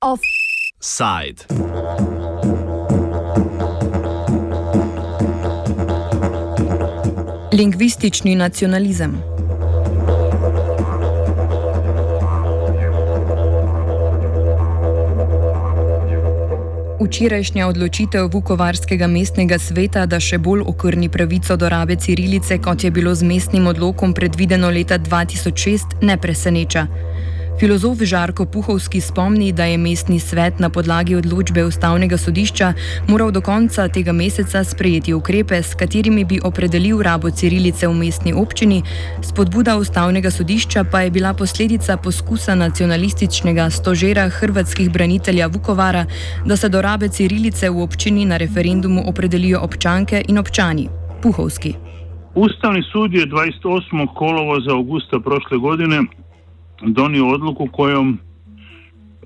Offside. Lingvistični nacionalizem. Včerajšnja odločitev Vukovarskega mestnega sveta, da še bolj okrni pravico do rabe cirilice, kot je bilo z mestnim odlokom predvideno leta 2006, ne preseneča. Filozof Žarko Puhovski spomni, da je mestni svet na podlagi odločbe ustavnega sodišča moral do konca tega meseca sprejeti ukrepe, s katerimi bi opredelil rabo cirilice v mestni občini, spodbuda ustavnega sodišča pa je bila posledica poskusa nacionalističnega stožera hrvatskih branitelja Vukovara, da se do rabe cirilice v občini na referendumu opredelijo občanke in občani. Puhovski. Ustavni sud je 28. kolovoza augusta prošle godine donio odluku kojom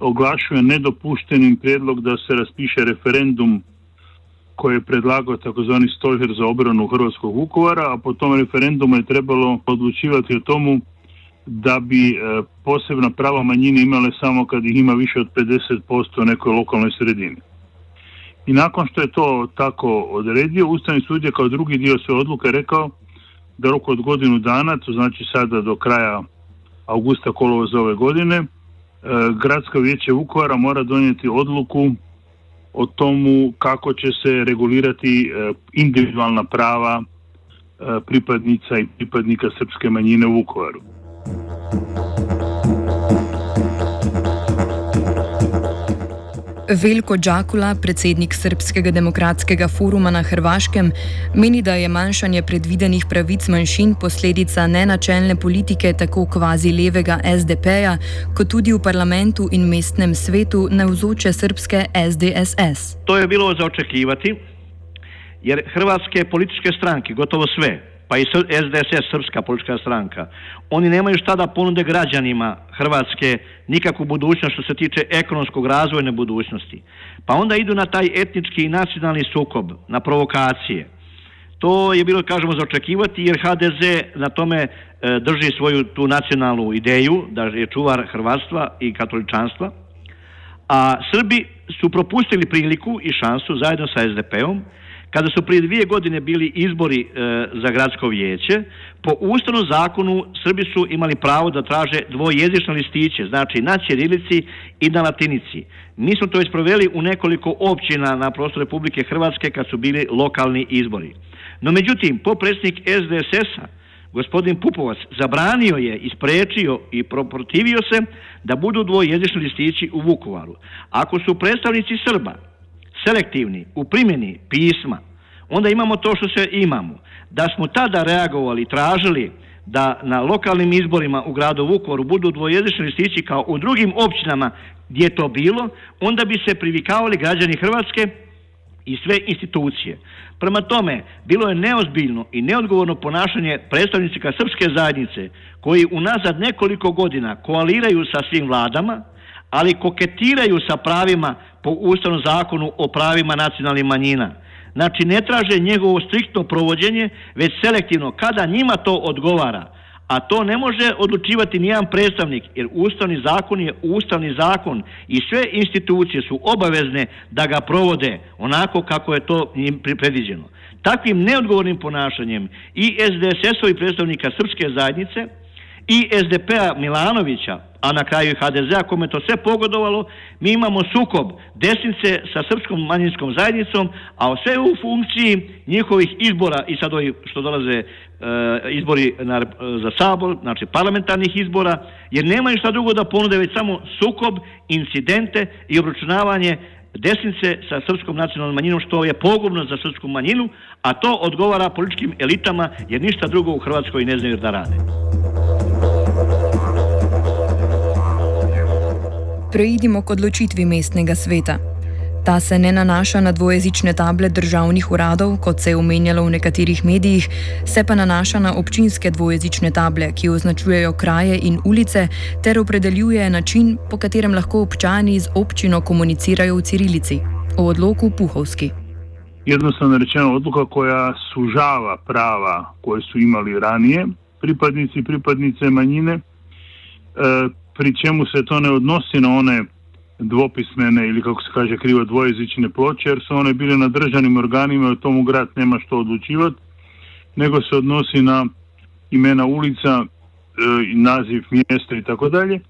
oglašuje nedopuštenim prijedlog da se raspiše referendum koji je predlagao takozvani stožer za obranu Hrvatskog Vukovara, a po tom referendumu je trebalo odlučivati o tomu da bi e, posebna prava manjine imale samo kad ih ima više od 50% u nekoj lokalnoj sredini. I nakon što je to tako odredio, Ustavni sud je kao drugi dio svoje odluke rekao da roku od godinu dana, to znači sada do kraja augusta kolovoza ove godine, e, Gradsko vijeće Vukovara mora donijeti odluku o tomu kako će se regulirati e, individualna prava e, pripadnica i pripadnika srpske manjine u Vukovaru. Veljko Đakula, predsednik Srpskega demokratskega foruma na Hrvaškem, meni, da je manjšanje predvidenih pravic manjšin posledica nenačelne politike tako kvazi levega SDP-ja, kot tudi v parlamentu in mestnem svetu navzoče srpske SDSS. To je bilo za očekivati, jer hrvatske političke stranke, gotovo sve, pa i SDSS, Srpska politička stranka, oni nemaju šta da ponude građanima Hrvatske nikakvu budućnost što se tiče ekonomskog razvojne budućnosti. Pa onda idu na taj etnički i nacionalni sukob, na provokacije. To je bilo, kažemo, za očekivati jer HDZ na tome e, drži svoju tu nacionalnu ideju, da je čuvar hrvatstva i katoličanstva. A Srbi su propustili priliku i šansu zajedno sa SDP-om kada su prije dvije godine bili izbori e, za gradsko vijeće, po ustavnom zakonu Srbi su imali pravo da traže dvojezične listiće, znači na ćirilici i na latinici. Mi smo to već proveli u nekoliko općina na prostoru Republike Hrvatske kad su bili lokalni izbori. No međutim, po predsjednik SDSS-a, gospodin Pupovac, zabranio je, isprečio i protivio se da budu dvojezični listići u Vukovaru. Ako su predstavnici Srba selektivni u primjeni pisma, onda imamo to što se imamo. Da smo tada reagovali, tražili da na lokalnim izborima u gradu Vukovaru budu dvojezični listići kao u drugim općinama gdje je to bilo, onda bi se privikavali građani Hrvatske i sve institucije. Prema tome, bilo je neozbiljno i neodgovorno ponašanje predstavnicika srpske zajednice koji unazad nekoliko godina koaliraju sa svim vladama, ali koketiraju sa pravima po Ustavnom zakonu o pravima nacionalnih manjina. Znači ne traže njegovo striktno provođenje, već selektivno kada njima to odgovara. A to ne može odlučivati nijedan predstavnik, jer Ustavni zakon je Ustavni zakon i sve institucije su obavezne da ga provode onako kako je to njim predviđeno. Takvim neodgovornim ponašanjem i SDSS-ovi predstavnika Srpske zajednice i SDP-a Milanovića, a na kraju i HDZ-a kome to sve pogodovalo, mi imamo sukob desnice sa srpskom manjinskom zajednicom, a sve u funkciji njihovih izbora i sad što dolaze e, izbori na, za sabor, znači parlamentarnih izbora, jer nemaju šta drugo da ponude, već samo sukob, incidente i obračunavanje desnice sa srpskom nacionalnom manjinom što je pogubno za srpsku manjinu, a to odgovara političkim elitama jer ništa drugo u Hrvatskoj ne znaju da rade. Preidimo k odločitvi mestnega sveta. Ta se ne nanaša na dvojezične table državnih uradov, kot se je omenjalo v nekaterih medijih, se pa nanaša na občinske dvojezične table, ki označujejo kraje in ulice, ter opredeljuje način, po katerem lahko občani z občino komunicirajo v cirilici. O odloku Puhovski. Jednostavno rečeno, odluka koja sužava prava koje su imali ranije pripadnici i pripadnice manjine, E, pri čemu se to ne odnosi na one dvopismene ili kako se kaže krivo dvojezične ploče jer su one bile na državnim organima i o tomu grad nema što odlučivati nego se odnosi na imena ulica, e, naziv mjesta i tako dalje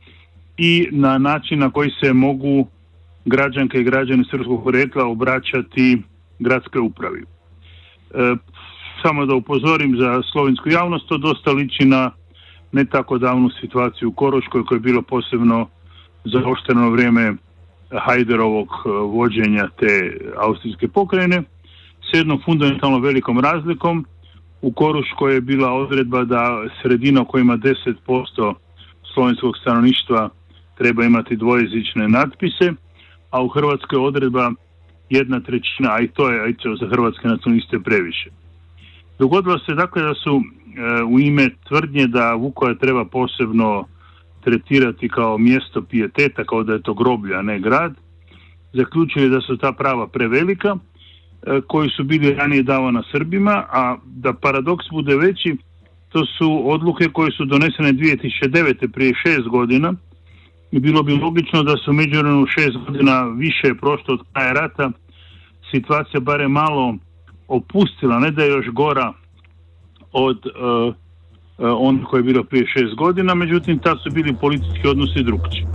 i na način na koji se mogu građanke i građani srpskog porekla obraćati gradskoj upravi. E, samo da upozorim za slovinsku javnost, to dosta liči na ne tako davnu situaciju u Koroškoj koja je bilo posebno zaošteno vrijeme Hajderovog e, vođenja te austrijske pokrajine s jednom fundamentalno velikom razlikom. U Koruškoj je bila odredba da sredina koja ima 10% slovenskog stanovništva treba imati dvojezične natpise, a u Hrvatskoj odredba jedna trećina, a i to je aj za hrvatske nacionaliste previše. Dogodilo se dakle da su u ime tvrdnje da Vukovar treba posebno tretirati kao mjesto pijeteta, kao da je to groblje, a ne grad, zaključili da su ta prava prevelika, e, koji su bili ranije davana Srbima, a da paradoks bude veći, to su odluke koje su donesene 2009. prije šest godina i bilo bi logično da su međuvremenu šest godina više prošlo od kraja rata situacija bare malo opustila, ne da je još gora od uh, on koje je bilo prije šest godina, međutim tad su bili politički odnosi drugčiji.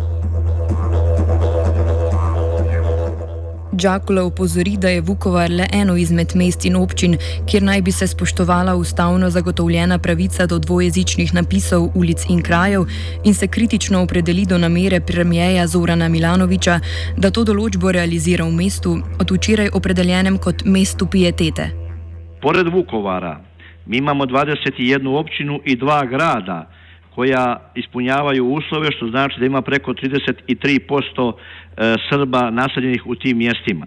Džakula upozori, da je Vukovar le eno izmed mest in občin, kjer naj bi se spoštovala ustavno zagotovljena pravica do dvojezičnih napisov ulic in krajev in se kritično opredeli do namere premijeja Zorana Milanoviča, da to določbo realizira v mestu, od včeraj opredeljenem kot mestu pijetete. Pored Vukovara, mi imamo 21 općinu i dva grada koja ispunjavaju uslove, što znači da ima preko 33% e, Srba naseljenih u tim mjestima.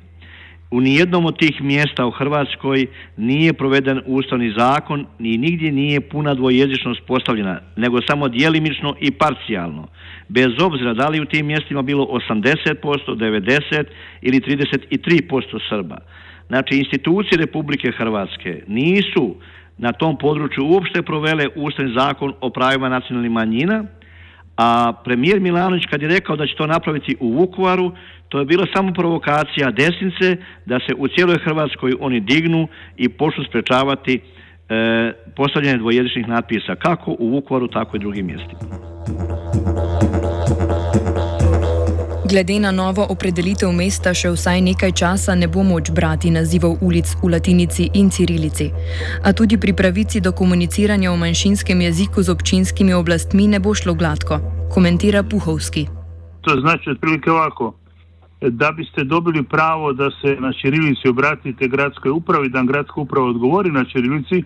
U nijednom od tih mjesta u Hrvatskoj nije proveden ustavni zakon ni nigdje nije puna dvojezičnost postavljena, nego samo djelimično i parcijalno. Bez obzira da li u tim mjestima bilo 80%, 90% ili 33% Srba. Znači, institucije Republike Hrvatske nisu na tom području uopšte provele ustavni zakon o pravima nacionalnih manjina, a premijer Milanović kad je rekao da će to napraviti u Vukovaru, to je bila samo provokacija desnice da se u cijeloj Hrvatskoj oni dignu i počnu sprečavati e, postavljanje dvojezičnih natpisa kako u Vukovaru, tako i drugim mjestima. Glede na novo opredelitev mesta še vsaj nekaj časa ne bo moč brati nazivov ulic v latinici in cirilici. A tudi pri pravici do komuniciranja v manjšinskem jeziku z občinskimi oblastmi ne bo šlo gladko, komentira Puhovski. To znači otprilike ovako. Da biste dobili pravo da se na čirilici obratite gradskoj upravi, da gradska uprava odgovori na čirilici,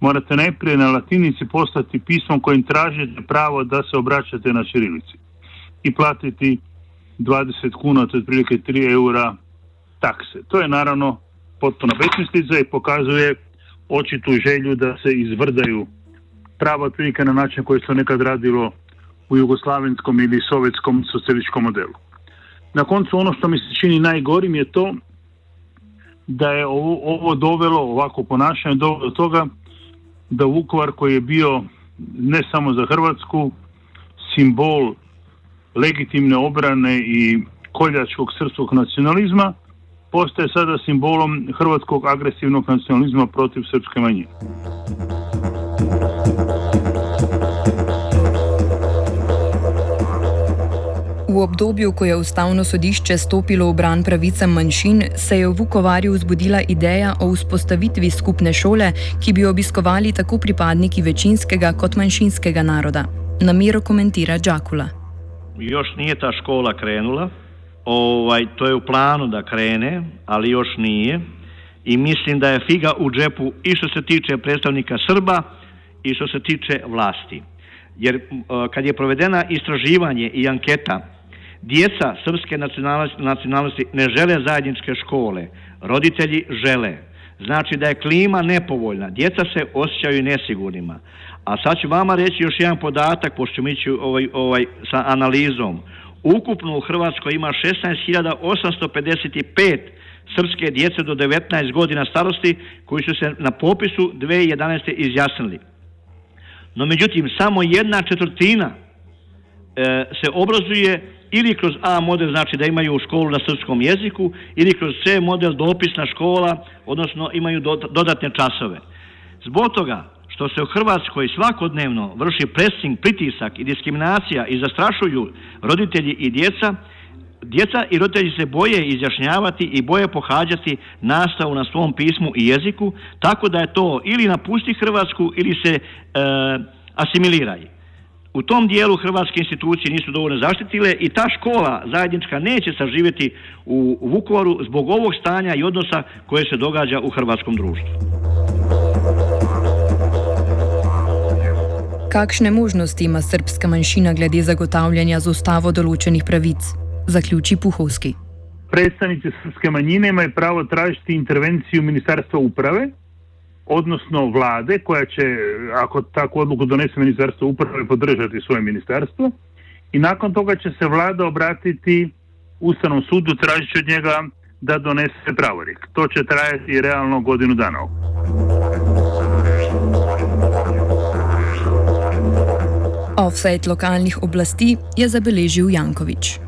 morate najprije na latinici poslati pismo kojim tražite pravo da se obraćate na čirilici i platiti 20 kuna, to je otprilike 3 eura takse. To je naravno potpuno besmislica i pokazuje očitu želju da se izvrdaju prava otprilike na način koji se nekad radilo u jugoslavenskom ili sovjetskom socijalističkom modelu. Na koncu ono što mi se čini najgorim je to da je ovo, ovo dovelo, ovako ponašanje, dovelo do toga da Vukovar koji je bio ne samo za Hrvatsku, simbol legitimne obrane i koljačkog srpskog nacionalizma postaje sada simbolom hrvatskog agresivnog nacionalizma protiv srpske manjine. V obdobju, ko je ustavno sodišče stopilo v bran pravicam manjšin, se je v Vukovarju vzbudila ideja o vzpostavitvi skupne šole, ki bi obiskovali tako pripadniki večinskega kot manjšinskega naroda. Namero komentira Džakula. Još nije ta škola krenula. Ovaj, to je u planu da krene, ali još nije. I mislim da je figa u džepu i što se tiče predstavnika Srba i što se tiče vlasti. Jer kad je provedena istraživanje i anketa, djeca srpske nacionalnosti ne žele zajedničke škole, roditelji žele. Znači da je klima nepovoljna, djeca se osjećaju nesigurnima. A sad ću vama reći još jedan podatak, pošto ćemo ići ovaj, ovaj, sa analizom. Ukupno u Hrvatskoj ima 16.855 srpske djece do 19 godina starosti koji su se na popisu 2011. izjasnili. No međutim, samo jedna četvrtina se obrazuje ili kroz A model znači da imaju školu na srpskom jeziku ili kroz C model dopisna škola, odnosno imaju dodatne časove. Zbog toga što se u Hrvatskoj svakodnevno vrši pressing, pritisak i diskriminacija i zastrašuju roditelji i djeca, djeca i roditelji se boje izjašnjavati i boje pohađati nastavu na svom pismu i jeziku, tako da je to ili napusti Hrvatsku ili se e, asimiliraju. U tom dijelu hrvatske institucije nisu dovoljno zaštitile i ta škola zajednička neće saživjeti u Vukovaru zbog ovog stanja i odnosa koje se događa u hrvatskom društvu. Kakšne možnosti ima srpska manjšina glede zagotavljanja z ustavo določenih pravic? Zaključi Puhovski. Predstavnici srpske manjine imaju pravo tražiti intervenciju Ministarstva uprave, odnosno vlade koja će, ako takvu odluku donese Ministarstvo uprave, podržati svoje ministarstvo i nakon toga će se vlada obratiti Ustavnom sudu tražiti od njega da donese pravorijek. To će trajati realno godinu dana. Offset lokalnih oblasti je zabeležil Jankovič.